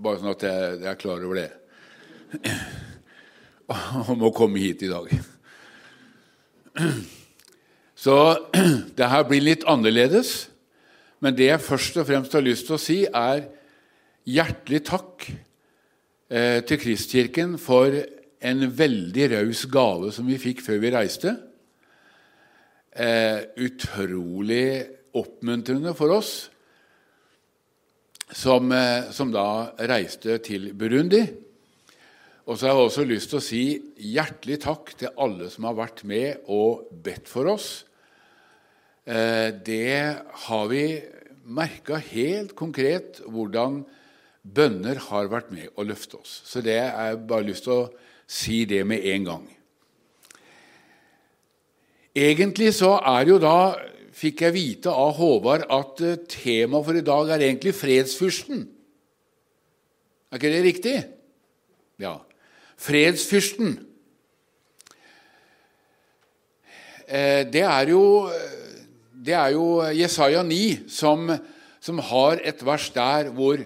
bare sånn at jeg, jeg er klar over det, om å komme hit i dag. Så det her blir litt annerledes. Men det jeg først og fremst har lyst til å si, er hjertelig takk eh, til Kristkirken for en veldig raus gave som vi fikk før vi reiste. Eh, utrolig oppmuntrende for oss som, eh, som da reiste til Burundi. Og så har jeg også lyst til å si hjertelig takk til alle som har vært med og bedt for oss. Eh, det har vi merka helt konkret hvordan bønner har vært med å løfte oss. Så det er bare lyst til å si det med en gang. Egentlig så er jo da fikk jeg vite av Håvard at eh, temaet for i dag er egentlig fredsfyrsten. Er ikke det riktig? Ja. Fredsfyrsten. Eh, det er jo, det er jo Jesaja 9 som, som har et vers der hvor,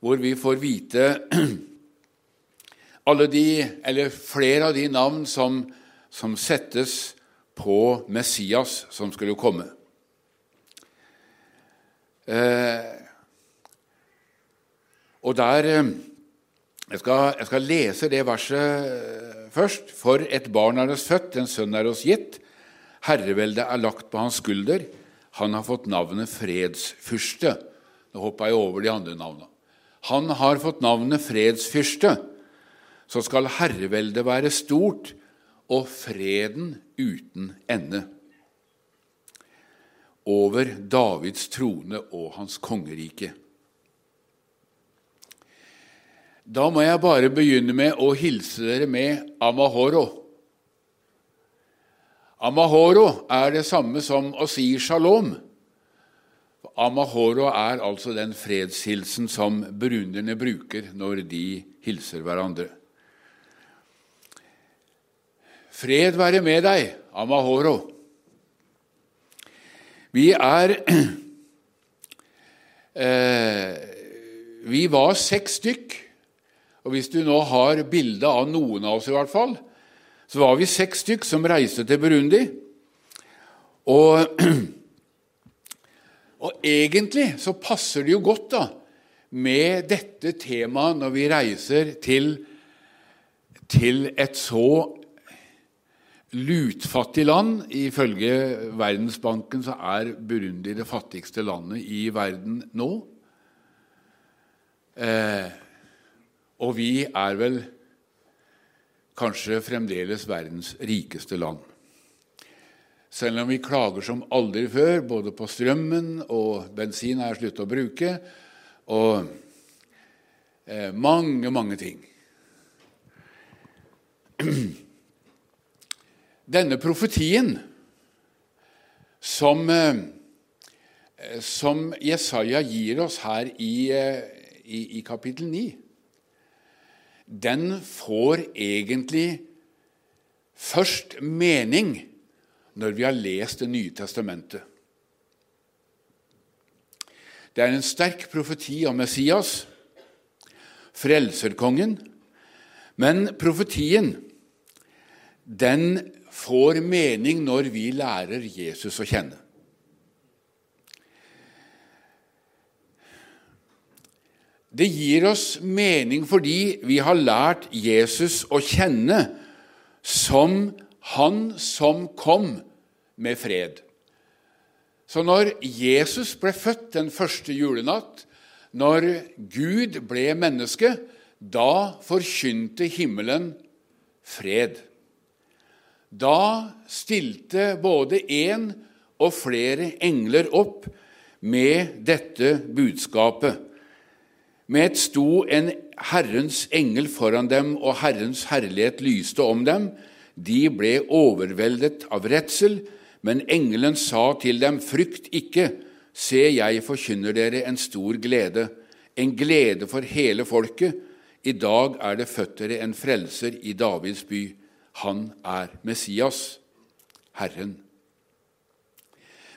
hvor vi får vite alle de, eller flere av de navn som, som settes på Messias som skulle komme. Eh, og der eh, jeg skal, jeg skal, lese det verset først. For et barn er oss født, en sønn er oss gitt. Herreveldet er lagt på hans skulder. Han har fått navnet fredsfyrste. Nå hoppa jeg over de andre navna. Han har fått navnet fredsfyrste. Så skal herreveldet være stort og freden uten ende. Over Davids trone og hans kongerike. Da må jeg bare begynne med å hilse dere med amahoro. Amahoro er det samme som å si shalom. Amahoro er altså den fredshilsen som burunderne bruker når de hilser hverandre. Fred være med deg, Amahoro. Vi er eh, Vi var seks stykk. Og hvis du nå har bilde av noen av oss, i hvert fall, så var vi seks stykk som reiste til Burundi. Og, og egentlig så passer det jo godt da, med dette temaet når vi reiser til, til et så lutfattig land. Ifølge Verdensbanken så er Burundi det fattigste landet i verden nå. Eh, og vi er vel kanskje fremdeles verdens rikeste land. Selv om vi klager som aldri før, både på strømmen og bensin er slutt å bruke, og eh, mange, mange ting. Denne profetien som, eh, som Jesaja gir oss her i, eh, i, i kapittel 9, den får egentlig først mening når vi har lest Det nye testamentet. Det er en sterk profeti om Messias, frelserkongen, men profetien den får mening når vi lærer Jesus å kjenne. Det gir oss mening fordi vi har lært Jesus å kjenne som han som kom med fred. Så når Jesus ble født den første julenatt, når Gud ble menneske, da forkynte himmelen fred. Da stilte både én og flere engler opp med dette budskapet. Med et sto en Herrens engel foran dem, og Herrens herlighet lyste om dem. De ble overveldet av redsel, men engelen sa til dem, frykt ikke, se, jeg forkynner dere en stor glede, en glede for hele folket. I dag er det født dere en frelser i Davids by. Han er Messias, Herren.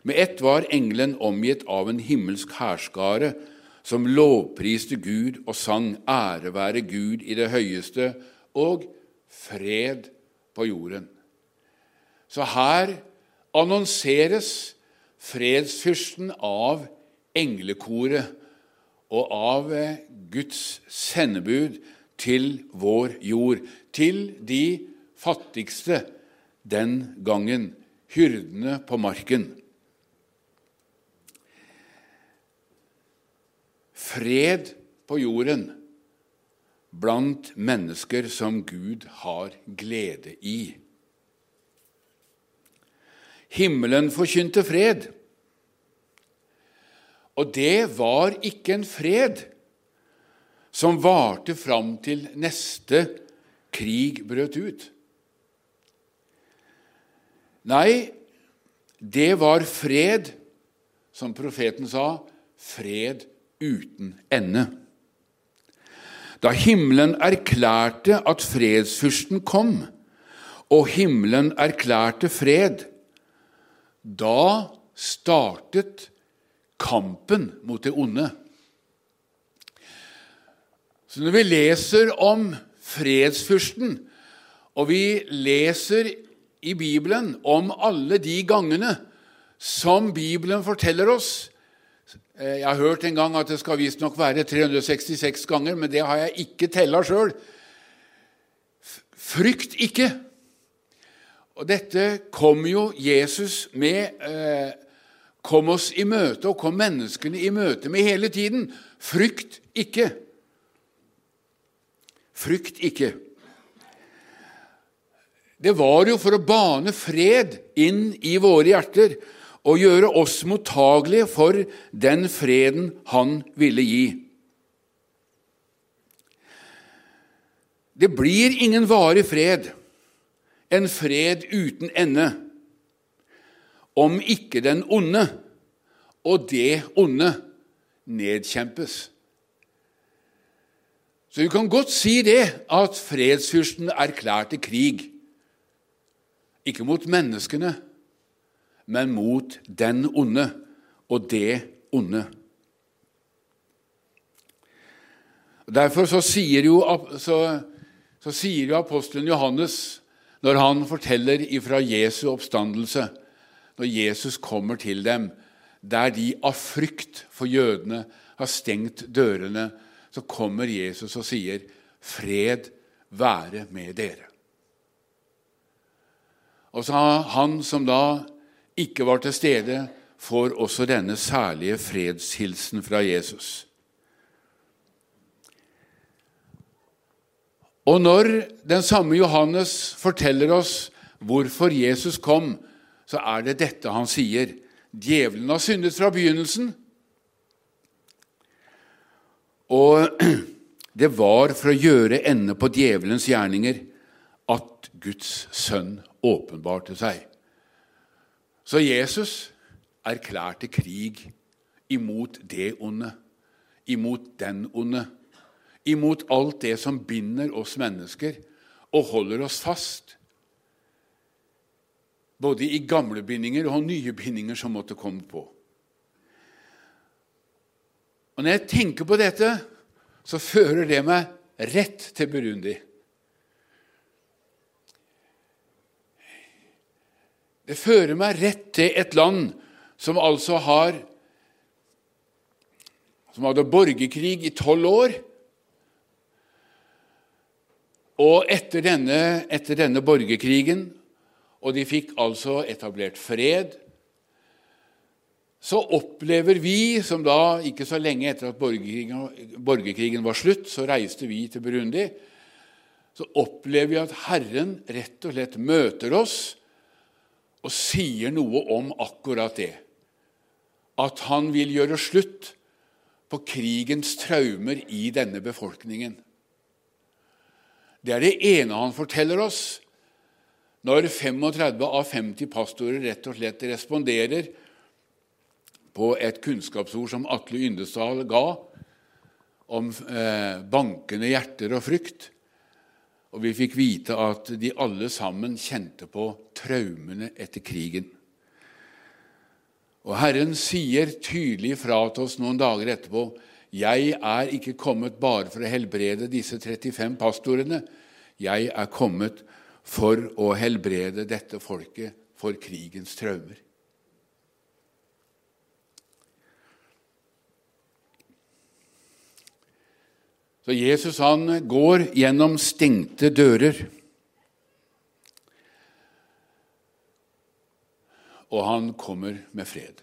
Med ett var engelen omgitt av en himmelsk hærskare som lovpriste Gud og sang 'Ære være Gud i det høyeste' og 'fred på jorden'. Så her annonseres fredsfyrsten av englekoret og av Guds sendebud til vår jord, til de fattigste den gangen, hyrdene på marken. Fred på jorden blant mennesker som Gud har glede i. Himmelen forkynte fred. Og det var ikke en fred som varte fram til neste krig brøt ut. Nei, det var fred, som profeten sa, fred uten ende. Da himmelen erklærte at fredsfyrsten kom, og himmelen erklærte fred, da startet kampen mot det onde. Så når vi leser om fredsfyrsten, og vi leser i Bibelen om alle de gangene som Bibelen forteller oss Eh, jeg har hørt en gang at det skal visstnok være 366 ganger, men det har jeg ikke tella sjøl. Frykt ikke! Og dette kom jo Jesus med eh, Kom oss i møte og kom menneskene i møte med hele tiden. Frykt ikke! Frykt ikke. Det var jo for å bane fred inn i våre hjerter og gjøre oss mottagelige for den freden han ville gi. Det blir ingen varig fred, en fred uten ende, om ikke den onde og det onde nedkjempes. Så vi kan godt si det, at fredsfyrsten erklærte krig. Ikke mot menneskene, men mot den onde og det onde. Derfor så sier jo, så, så sier jo apostelen Johannes, når han forteller ifra Jesu oppstandelse, når Jesus kommer til dem, der de av frykt for jødene har stengt dørene, så kommer Jesus og sier, 'Fred være med dere'. Og så han som da ikke var til stede, får også denne særlige fredshilsen fra Jesus. Og når den samme Johannes forteller oss hvorfor Jesus kom, så er det dette han sier. Djevelen har syndet fra begynnelsen. Og det var for å gjøre ende på djevelens gjerninger at Guds sønn åpenbarte seg. Så Jesus erklærte krig imot det onde, imot den onde, imot alt det som binder oss mennesker og holder oss fast. Både i gamle bindinger og nye bindinger som måtte komme på. Og Når jeg tenker på dette, så fører det meg rett til Burundi. Det fører meg rett til et land som altså har Som hadde borgerkrig i tolv år. Og etter denne, etter denne borgerkrigen, og de fikk altså etablert fred, så opplever vi, som da ikke så lenge etter at borgerkrigen, borgerkrigen var slutt, så reiste vi til Burundi, så opplever vi at Herren rett og slett møter oss og sier noe om akkurat det. At han vil gjøre slutt på krigens traumer i denne befolkningen. Det er det ene han forteller oss når 35 av 50 pastorer rett og slett responderer på et kunnskapsord som Atle Yndesdal ga om eh, bankende hjerter og frykt. Og vi fikk vite at de alle sammen kjente på traumene etter krigen. Og Herren sier tydelig fra til oss noen dager etterpå jeg er ikke kommet bare for å helbrede disse 35 pastorene. Jeg er kommet for å helbrede dette folket for krigens traumer. Så Jesus han går gjennom stengte dører. Og han kommer med fred.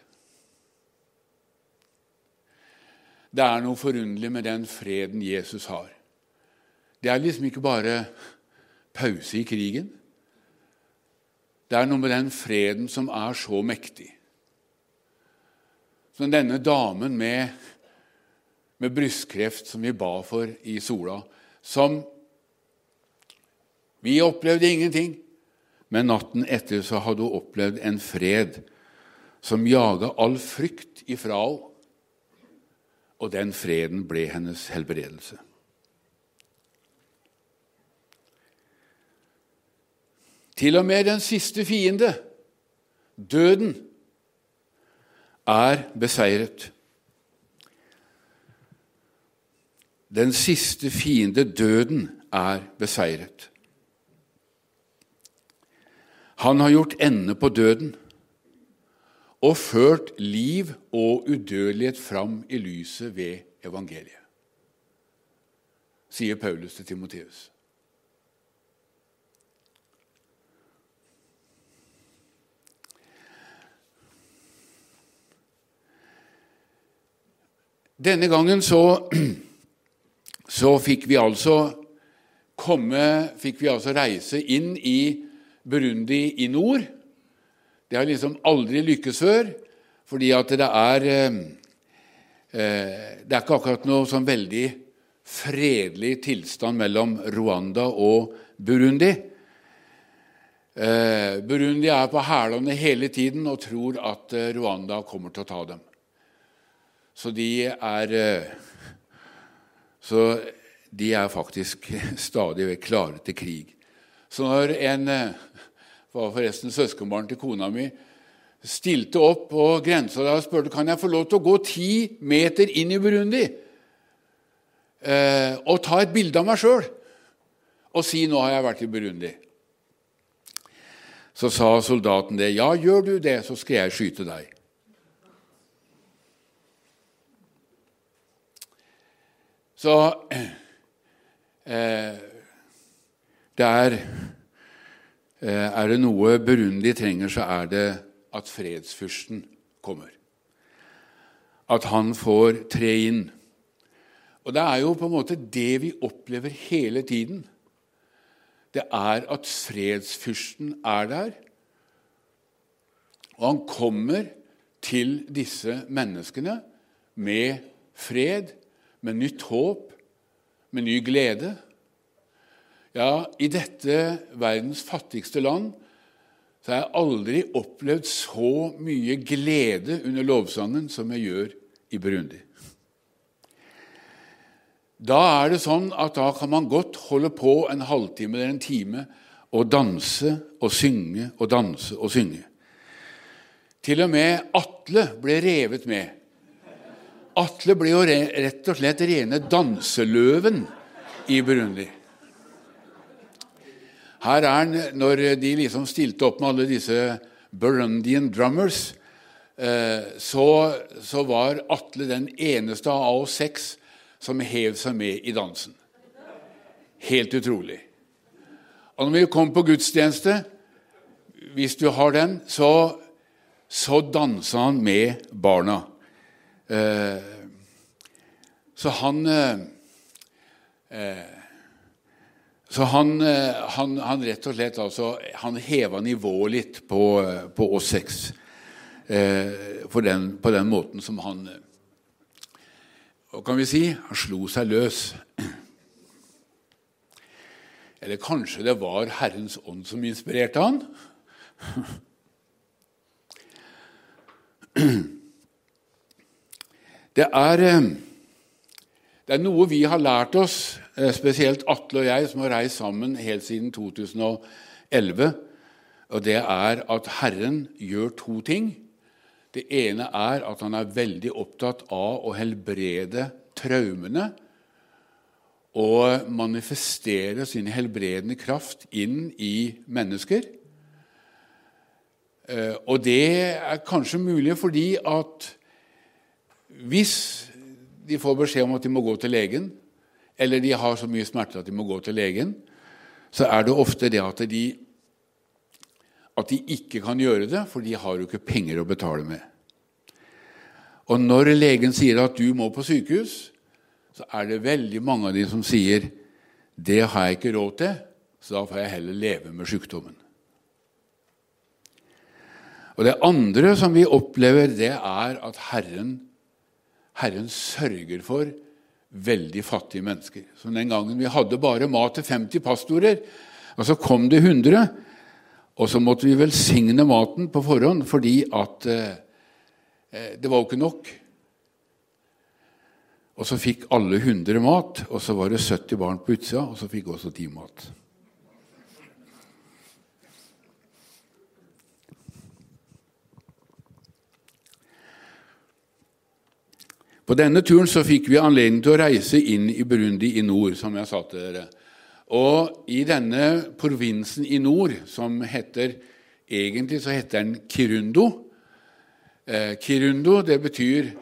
Det er noe forunderlig med den freden Jesus har. Det er liksom ikke bare pause i krigen. Det er noe med den freden som er så mektig. Som denne damen med med brystkreft som vi ba for i Sola, som Vi opplevde ingenting, men natten etter så hadde hun opplevd en fred som jaga all frykt ifra henne, og den freden ble hennes helbredelse. Til og med den siste fiende, døden, er beseiret. Den siste fiende, døden, er beseiret. Han har gjort ende på døden og ført liv og udødelighet fram i lyset ved evangeliet, sier Paulus til Timoteus. Denne gangen så så fikk vi altså komme, fikk vi altså reise inn i Burundi i nord. Det har liksom aldri lykkes før, fordi at det er eh, eh, Det er ikke akkurat noe sånn veldig fredelig tilstand mellom Rwanda og Burundi. Eh, Burundi er på hælene hele tiden og tror at Rwanda kommer til å ta dem. Så de er så de er faktisk stadig vekk klare til krig. Så når en eh, var forresten søskenbarn til kona mi stilte opp på grensa og spurte kan jeg få lov til å gå ti meter inn i Burundi eh, og ta et bilde av meg sjøl og si 'nå har jeg vært i Burundi'. Så sa soldaten det. 'Ja, gjør du det, så skal jeg skyte deg'. Så eh, der er eh, Er det noe Burundi trenger, så er det at fredsfyrsten kommer. At han får tre inn. Og det er jo på en måte det vi opplever hele tiden. Det er at fredsfyrsten er der, og han kommer til disse menneskene med fred med nytt håp, med ny glede. Ja, i dette verdens fattigste land så har jeg aldri opplevd så mye glede under lovsangen som jeg gjør i Burundi. Da er det sånn at da kan man godt holde på en halvtime eller en time og danse og synge og danse og synge. Til og med Atle ble revet med Atle ble jo rett og slett rene danseløven i Burundi. Her er han, Når de liksom stilte opp med alle disse Burundian drummers, eh, så, så var Atle den eneste av oss seks som hev seg med i dansen. Helt utrolig. Og når vi kom på gudstjeneste, hvis du har den, så, så dansa han med barna. Eh, så han eh, eh, så han, han, han, rett og slett altså, han heva nivået litt på, på oss seks på den, på den måten som han Hva kan vi si? Han slo seg løs. Eller kanskje det var Herrens ånd som inspirerte han? Det er, eh, det er noe vi har lært oss, eh, spesielt Atle og jeg, som har reist sammen helt siden 2011. Og det er at Herren gjør to ting. Det ene er at han er veldig opptatt av å helbrede traumene og manifestere sin helbredende kraft inn i mennesker. Eh, og det er kanskje mulig fordi at hvis de får beskjed om at de må gå til legen, eller de har så mye smerte at de må gå til legen, så er det ofte det at de, at de ikke kan gjøre det, for de har jo ikke penger å betale med. Og når legen sier at du må på sykehus, så er det veldig mange av de som sier det har jeg ikke råd til, så da får jeg heller leve med sykdommen. Og Det andre som vi opplever, det er at Herren Herren sørger for veldig fattige mennesker. Som den gangen vi hadde bare mat til 50 pastorer, og så kom det 100. Og så måtte vi velsigne maten på forhånd fordi at eh, eh det var jo ikke nok. Og så fikk alle 100 mat, og så var det 70 barn på utsida, og så fikk også de mat. På denne turen så fikk vi anledning til å reise inn i Burundi i nord, som jeg sa til dere. Og i denne provinsen i nord, som heter Egentlig så heter den Kirundo. Eh, Kirundo det betyr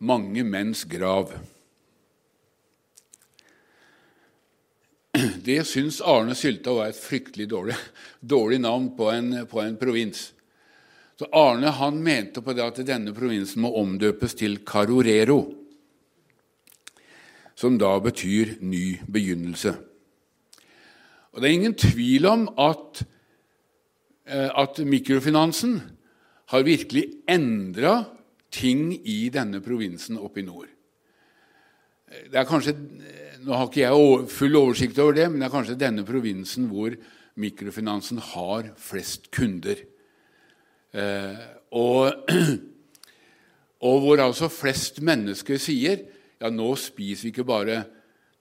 'mange menns grav'. Det syns Arne Sylta var et fryktelig dårlig, dårlig navn på en, på en provins. Så Arne han mente på det at denne provinsen må omdøpes til Carorero, som da betyr ny begynnelse. Og Det er ingen tvil om at, eh, at mikrofinansen har virkelig endra ting i denne provinsen oppe i nord. Det er kanskje, Nå har ikke jeg full oversikt over det, men det er kanskje denne provinsen hvor mikrofinansen har flest kunder. Eh, og, og, hvor altså flest mennesker sier ja, nå spiser vi ikke bare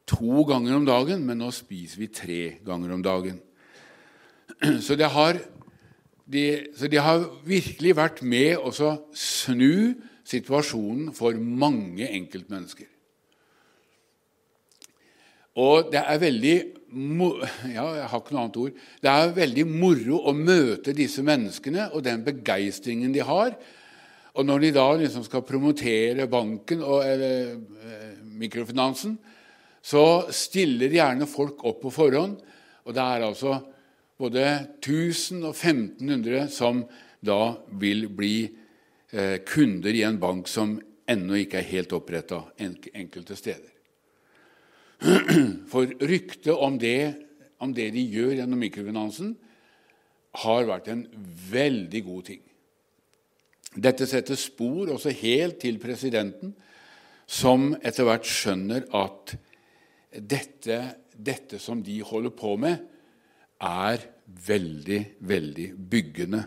to ganger om dagen, men nå spiser vi tre ganger om dagen. Så det har, de, så de har virkelig vært med å snu situasjonen for mange enkeltmennesker. Og det er veldig ja, jeg har ikke noe annet ord. Det er veldig moro å møte disse menneskene og den begeistringen de har. Og når de da liksom skal promotere banken og eller, eh, mikrofinansen, så stiller gjerne folk opp på forhånd. Og det er altså både 1000 og 1500 som da vil bli eh, kunder i en bank som ennå ikke er helt oppretta enkelte steder. For ryktet om det, om det de gjør gjennom mikrofinansen, har vært en veldig god ting. Dette setter spor også helt til presidenten, som etter hvert skjønner at dette, dette som de holder på med, er veldig, veldig byggende.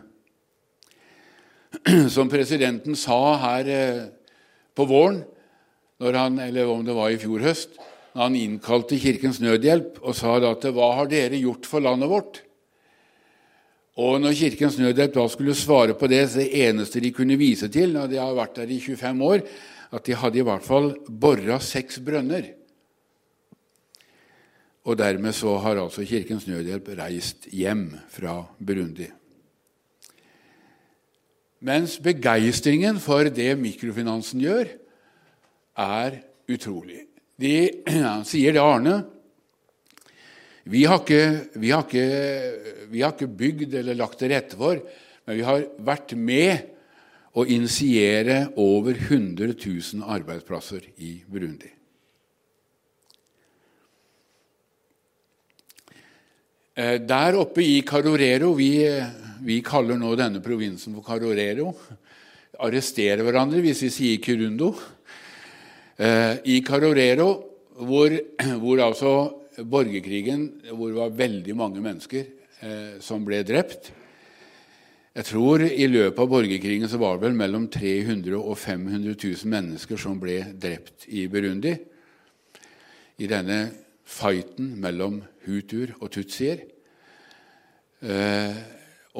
Som presidenten sa her eh, på våren, han, eller om det var i fjor høst, da han innkalte Kirkens Nødhjelp og sa at 'Hva har dere gjort for landet vårt?' Og når Kirkens Nødhjelp da skulle svare på det, så det eneste de kunne vise til, når de har vært der i 25 år, at de hadde i hvert fall bora seks brønner. Og dermed så har altså Kirkens Nødhjelp reist hjem fra Burundi. Mens begeistringen for det mikrofinansen gjør, er utrolig. De sier det, Arne vi har, ikke, vi, har ikke, vi har, ikke, bygd eller lagt til rette for, men vi har vært med å initiere over 100 000 arbeidsplasser i Burundi. Eh, der oppe i Carorero vi, vi, kaller nå denne provinsen for Carorero. Arresterer hverandre hvis vi sier Kirundo. Eh, I Carorero, hvor, hvor altså borgerkrigen hvor det var veldig mange mennesker eh, som ble drept. Jeg tror i løpet av borgerkrigen så var det vel mellom 300 og 500 000 mennesker som ble drept i Burundi. I denne fighten mellom hutuer og tutsier. Eh,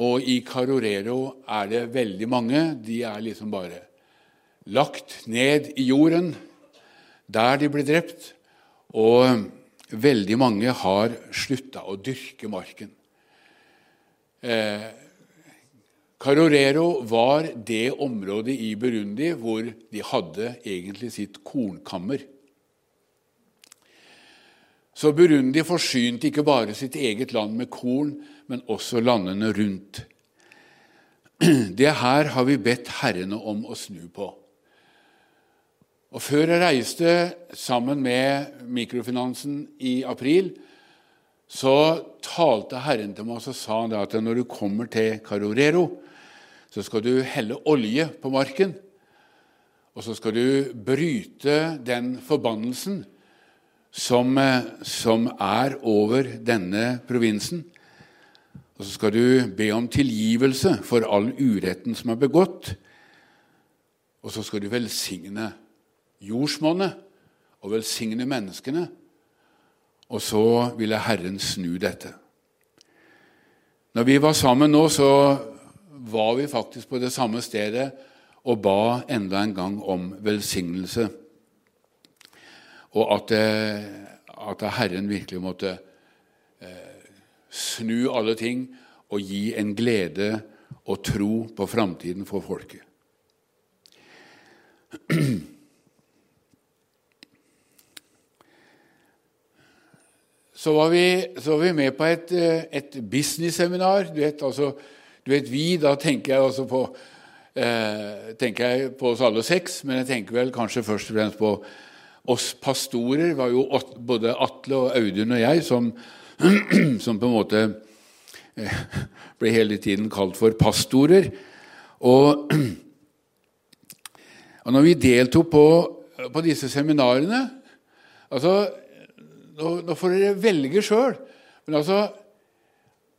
og i Carorero er det veldig mange. De er liksom bare lagt ned i jorden der de ble drept. Og veldig mange har slutta å dyrke marken. Eh, Carorero var det området i Burundi hvor de hadde egentlig sitt kornkammer. Så Burundi forsynte ikke bare sitt eget land med korn, men også landene rundt. Det her har vi bedt herrene om å snu på. Og Før jeg reiste sammen med mikrofinansen i april, så talte Herren til meg og så sa han at når du kommer til Carorero, så skal du helle olje på marken. Og så skal du bryte den forbannelsen som, som er over denne provinsen. Og så skal du be om tilgivelse for all uretten som er begått. Og så skal du velsigne jordsmonnet og velsigne menneskene. Og så ville Herren snu dette. Når vi var sammen nå, så var vi faktisk på det samme stedet og ba enda en gang om velsignelse. Og at, eh, at Herren virkelig måtte eh, snu alle ting og gi en glede og tro på framtiden for folket. Så var, vi, så var vi med på et, eh, et business-seminar. Du, altså, du vet, vi, da tenker jeg altså på eh, tenker jeg på oss alle seks, men jeg tenker vel kanskje først og fremst på oss pastorer. Det var jo både Atle og Audun og jeg som, som på en måte eh, ble hele tiden kalt for pastorer. Og, og når vi deltok på, på disse seminarene altså, nå, nå får dere velge sjøl. Men altså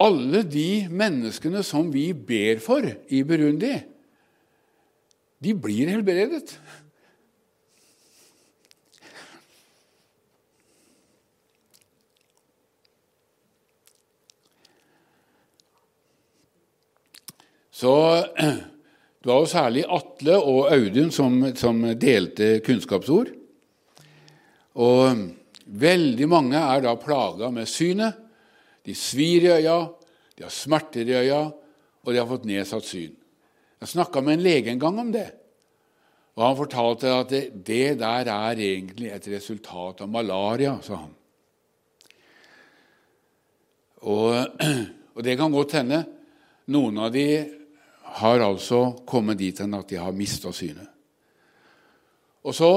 Alle de menneskene som vi ber for i Burundi, de blir helbredet. Så det var jo særlig Atle og Audun som, som delte kunnskapsord. Og Veldig mange er da plaga med synet. De svir i øya, de har smerter i øya, og de har fått nedsatt syn. Jeg snakka med en lege en gang om det. Og Han fortalte at det, det der er egentlig et resultat av malaria, sa han. Og, og det kan godt hende. Noen av de har altså kommet dit hen at de har mista synet. Og så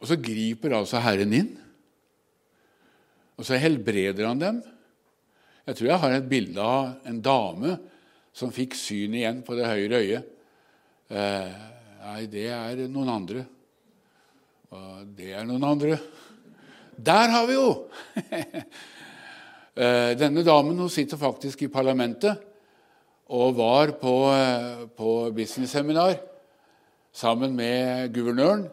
Og så griper altså Herren inn, og så helbreder han dem. Jeg tror jeg har et bilde av en dame som fikk syn igjen på det høyre øyet. Eh, nei, det er noen andre. Og det er noen andre. Der har vi jo! eh, denne damen hun sitter faktisk i parlamentet og var på, eh, på business-seminar sammen med guvernøren.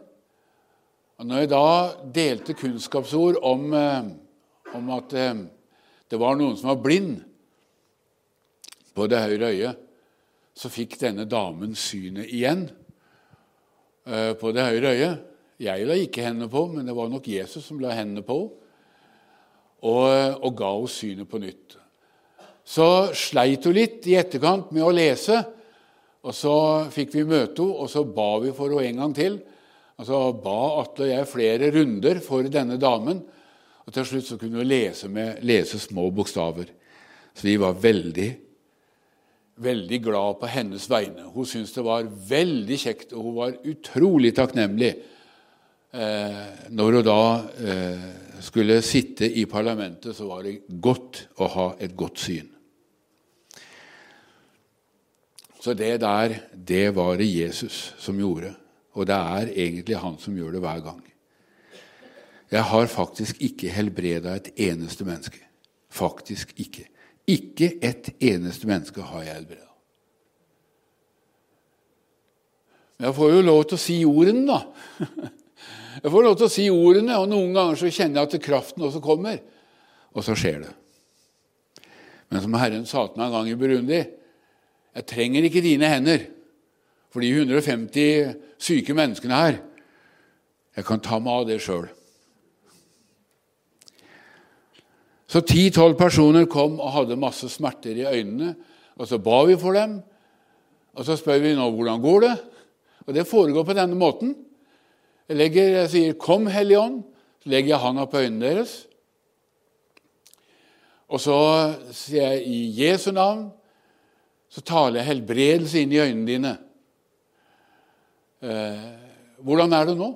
Og når jeg da delte kunnskapsord om, eh, om at eh, det var noen som var blind på det høyre øyet, så fikk denne damen synet igjen eh, på det høyre øyet. Jeg la ikke hendene på, men det var nok Jesus som la hendene på og, og ga henne synet på nytt. Så sleit hun litt i etterkant med å lese, og så fikk vi møte henne, og så ba vi for henne en gang til. Altså ba Atle og jeg flere runder for denne damen. Og til slutt så kunne hun lese, med, lese små bokstaver. Så vi var veldig, veldig glad på hennes vegne. Hun syntes det var veldig kjekt, og hun var utrolig takknemlig eh, når hun da eh, skulle sitte i parlamentet. Så var det godt å ha et godt syn. Så det der, det var det Jesus som gjorde. Og det er egentlig han som gjør det hver gang. Jeg har faktisk ikke helbreda et eneste menneske. Faktisk ikke. Ikke et eneste menneske har jeg helbreda. Men jeg får jo lov til å si ordene, da. Jeg får lov til å si ordene, og noen ganger så kjenner jeg at kraften også kommer. Og så skjer det. Men som Herren sa til meg en gang i Burundi Jeg trenger ikke dine hender for de 150 syke menneskene her. Jeg kan ta meg av det sjøl. Så ti-tolv personer kom og hadde masse smerter i øynene. Og så ba vi for dem, og så spør vi nå hvordan går det Og det foregår på denne måten. Jeg, legger, jeg sier 'Kom, Hellige Ånd', så legger jeg handa på øynene deres. Og så sier jeg i Jesu navn, så taler jeg helbredelse inn i øynene dine. Eh, hvordan er det nå?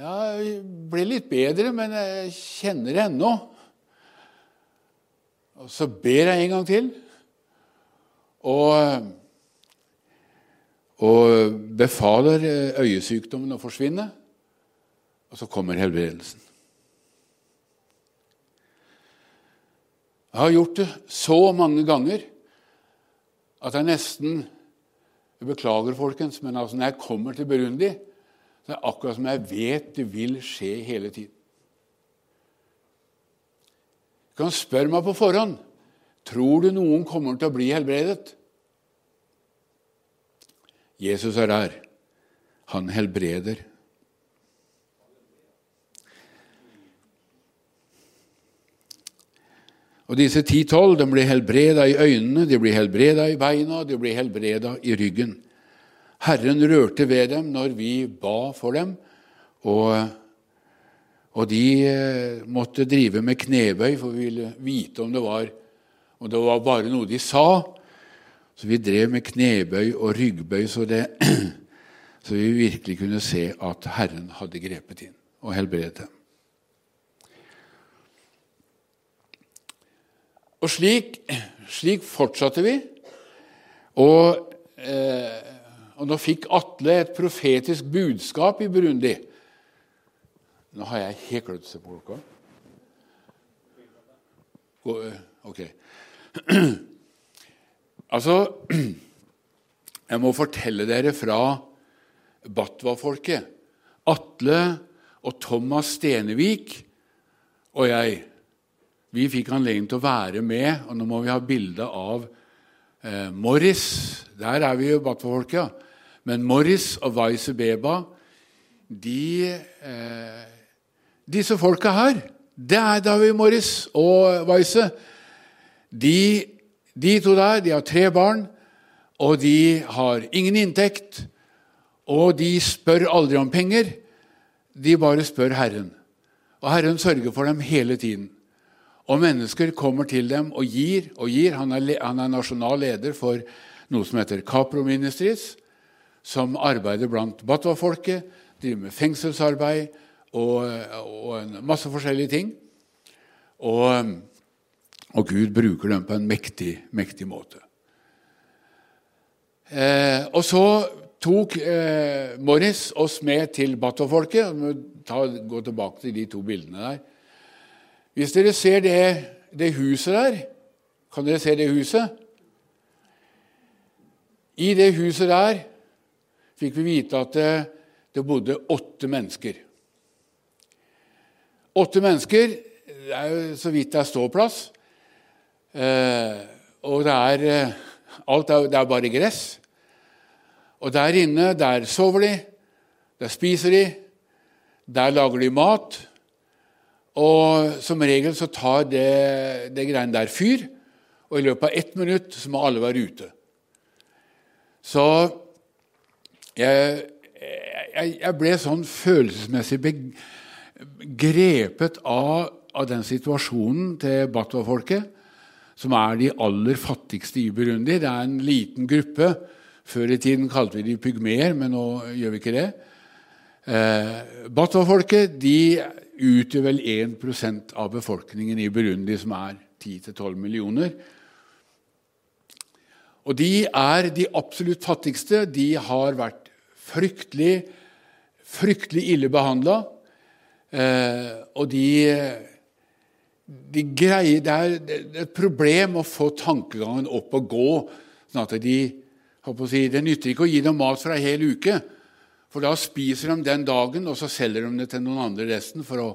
Ja, det ble litt bedre, men jeg kjenner det ennå. Og så ber jeg en gang til. Og, og befaler øyesykdommen å forsvinne. Og så kommer helbredelsen. Jeg har gjort det så mange ganger at jeg nesten jeg Beklager, folkens, men altså når jeg kommer til Burundi, så er det akkurat som jeg vet det vil skje hele tiden. Du kan spørre meg på forhånd tror du noen kommer til å bli helbredet. Jesus er der. Han helbreder. Og disse ti-tolv blir helbreda i øynene, de blir helbreda i beina, de blir helbreda i ryggen. Herren rørte ved dem når vi ba for dem, og, og de eh, måtte drive med knebøy, for vi ville vite om det var om det var bare noe de sa. Så vi drev med knebøy og ryggbøy, så, det, så vi virkelig kunne se at Herren hadde grepet inn og helbredet dem. Og slik, slik fortsatte vi. Og, eh, og, nå fikk Atle et profetisk budskap i Burundi. Nå har jeg helt glemt å på klokka. Eh, ok. Altså Jeg må fortelle dere fra Batwa-folket. Atle og Thomas Stenevik og jeg vi fikk anledning til å være med, og nå må vi ha bilde av eh, Morris. Der er vi jo Batva-folket. Ja. Men Morris og Weise Beba, de, eh, disse folka her Det er David Morris og Weise. De, de to der de har tre barn, og de har ingen inntekt. Og de spør aldri om penger. De bare spør Herren. Og Herren sørger for dem hele tiden. Og mennesker kommer til dem og gir og gir. Han er, han er nasjonal leder for noe som heter Capro Ministries, som arbeider blant Batwa-folket, driver med fengselsarbeid og, og, masse forskjellige ting. Og, og, Gud bruker dem på en mektig, mektig måte. Eh, og så tok eh, Morris oss med til Batwa-folket. Gå tilbake til de to bildene der. Hvis dere ser det, det huset der Kan dere se det huset? I det huset der fikk vi vite at det, det bodde åtte mennesker. Åtte mennesker det er jo så vidt det er ståplass. Eh, og det er eh, Alt er, det er bare gress. Og der inne, der sover de, der spiser de, der lager de mat. Og som regel så tar det, det greiene der fyr, og i løpet av ett minutt så må alle være ute. Så jeg, jeg, jeg ble sånn følelsesmessig grepet av, av den situasjonen til Batwa-folket, som er de aller fattigste i Burundi. Det er en liten gruppe. Før i tiden kalte vi de pygmeer, men nå gjør vi ikke det. Eh, Batwa-folket de utgjør vel 1 av befolkningen i Burundi, som er 10-12 millioner. Og de er de absolutt fattigste. De har vært fryktelig fryktelig ille behandla. Eh, og de, de greier, det, er, et problem å få tankegangen opp og gå. sånn at de, si, Det nytter ikke å gi dem mat for ei hel uke. For da spiser de den dagen, og så selger de det til noen andre resten for å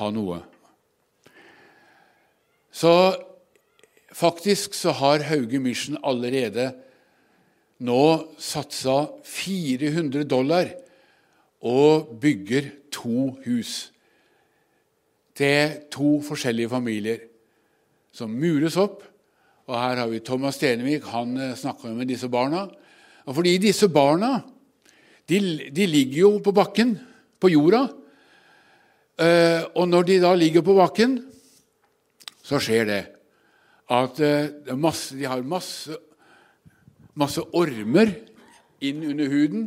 ha noe. Så faktisk så har Hauge Mission allerede nå satsa 400 dollar og bygger to hus til to forskjellige familier som mures opp. Og her har vi Thomas Stenevik. Han eh, snakker med disse barna. Og fordi disse barna de, de ligger jo på bakken, på jorda. Eh, og når de da ligger på bakken, så skjer det at det masse, de har masse, masse ormer inn under huden.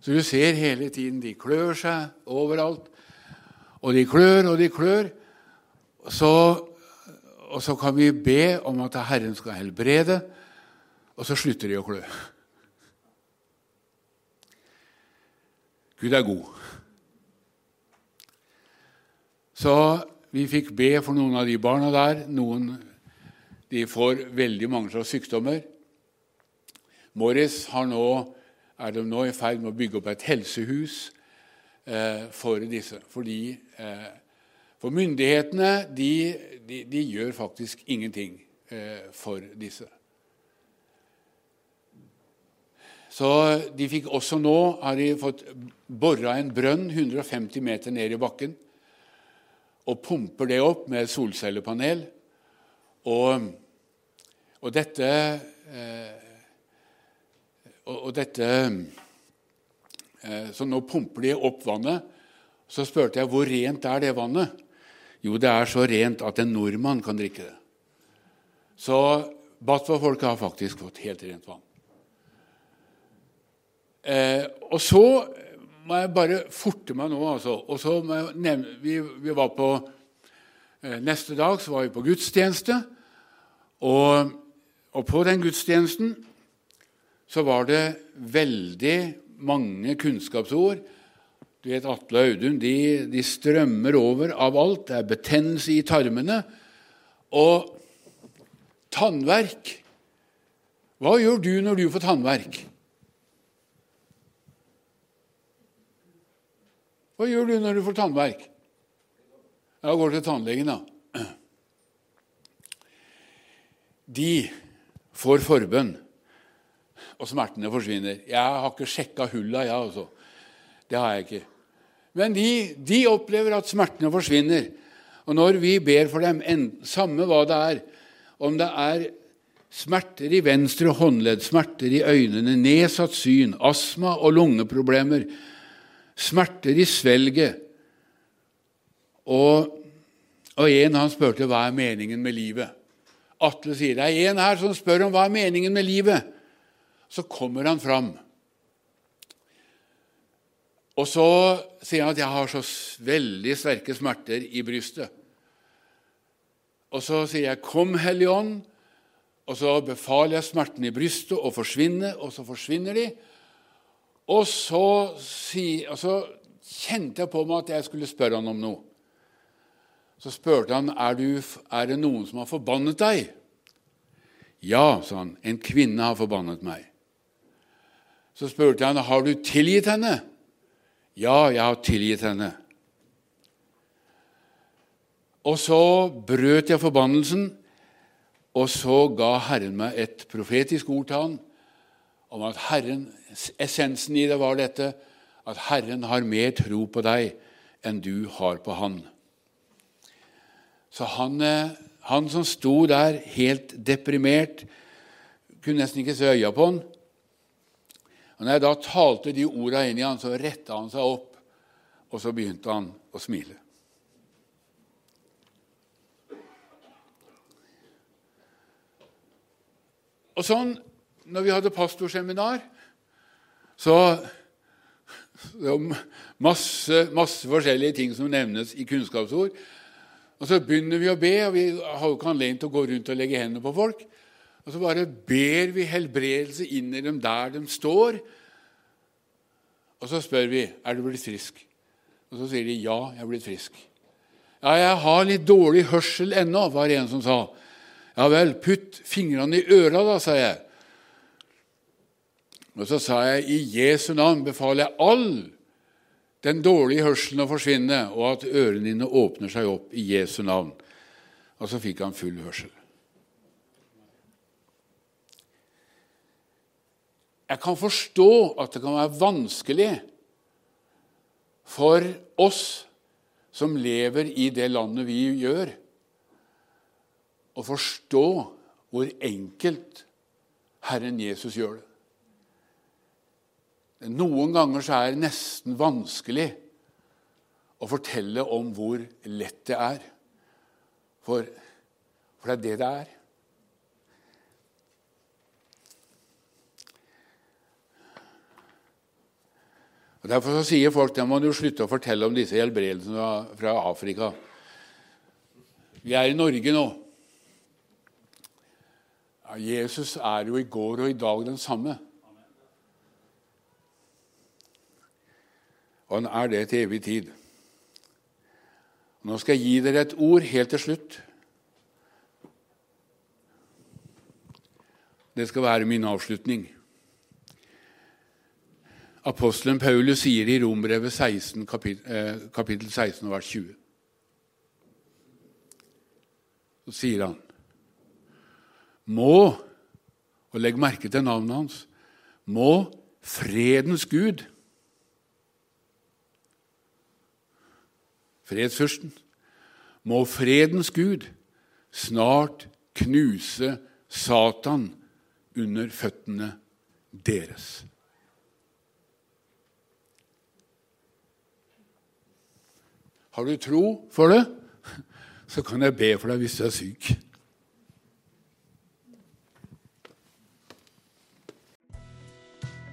Så du ser hele tiden de klør seg overalt. Og de klør og de klør. Så, og så kan vi be om at Herren skal helbrede, og så slutter de å klø. Gud er god. Så vi fikk be for noen av de barna der. Noen de får veldig mange slags sykdommer. Morris nå, er de nå i ferd med å bygge opp et helsehus eh, for disse. Fordi, eh, for myndighetene de, de, de, gjør faktisk ingenting eh, for disse. Så de fikk også nå har de fått bora en brønn 150 meter ned i bakken og pumper det opp med solcellepanel. Og, og dette eh, og, dette eh, Så nå pumper de opp vannet. Så spurte jeg hvor rent er det vannet. Jo, det er så rent at en nordmann kan drikke det. Så Batva-folket har faktisk fått helt rent vann. Eh, og så må jeg bare forte meg nå, altså. Og så må jeg nevne, vi, vi var på eh, Neste dag så var vi på gudstjeneste. Og, og, på den gudstjenesten så var det veldig mange kunnskapsord. Du vet, Atle og Audun de, de strømmer over av alt. Det er betennelse i tarmene. Og tannverk Hva gjør du når du får tannverk? Hva gjør du når du får tannverk? Jeg går til tannlegen, da. De får forbønn, og smertene forsvinner. Jeg har ikke sjekka hulla, jeg, altså. Det har jeg ikke. Men de, de, opplever at smertene forsvinner. Og når vi ber for dem, en, samme hva det er, om det er smerter i venstre håndledd, smerter i øynene, nedsatt syn, astma og lungeproblemer, smerter i svelget. Og, og en han spurte hva er meningen med livet. Atle sier det er en her som spør om hva er meningen med livet. Så kommer han fram. Og så sier han at 'jeg har så veldig sterke smerter i brystet'. Og så sier jeg 'Kom, Hellige Ånd', og så befaler jeg smertene i brystet å forsvinne, og så forsvinner de. Og så, og så, kjente jeg på meg at jeg skulle spørre han om noe. Så spurte han er, du, er det noen som har forbannet deg. Ja, sa han. En kvinne har forbannet meg. Så spurte han har du tilgitt henne. Ja, jeg har tilgitt henne. Og så brøt jeg forbannelsen, og så ga Herren meg et profetisk ord til han om at Herren, essensen i det var dette at Herren har mer tro på deg enn du har på Han. Så han, eh, han som sto der helt deprimert, kunne nesten ikke se øya på han. Og når jeg da talte de orda inn i han, så retta han seg opp, og så begynte han å smile. Og sånn når vi hadde pastorseminar, så det var masse, masse forskjellige ting som nevnes i kunnskapsord. Og Så begynner vi å be, og vi har jo ikke anledning til å gå rundt og legge hendene på folk. Og så bare ber vi helbredelse inn i dem der de står. Og så spør vi er du blitt frisk. Og så sier de ja, jeg er blitt frisk. Ja, jeg har litt dårlig hørsel ennå, var det en som sa. Ja vel, putt fingrene i øra, da, sa jeg. Og så sa jeg i Jesu navn befaler jeg all den dårlige hørselen å forsvinne, og at ørene dine åpner seg opp i Jesu navn. Og så fikk han full hørsel. Jeg kan forstå at det kan være vanskelig for oss som lever i det landet vi gjør, å forstå hvor enkelt Herren Jesus gjør det. Noen ganger så er det nesten vanskelig å fortelle om hvor lett det er. For, for det er det det er. Og Derfor så sier folk at må slutte å fortelle om disse helbredelsene fra Afrika. Vi er i Norge nå. Ja, Jesus er jo i går og i dag den samme. Og han er det til evig tid. Nå skal jeg gi dere et ord helt til slutt. Det skal være min avslutning. Apostelen Paulus sier i Rombrevet 16, kapittel, kapittel 16, vers 20. Så sier han Må, og legg merke til navnet hans, må fredens Gud fredsfyrsten, må fredens Gud snart knuse Satan under føttene deres. Har du tro for det, så kan jeg be for deg hvis du er syk.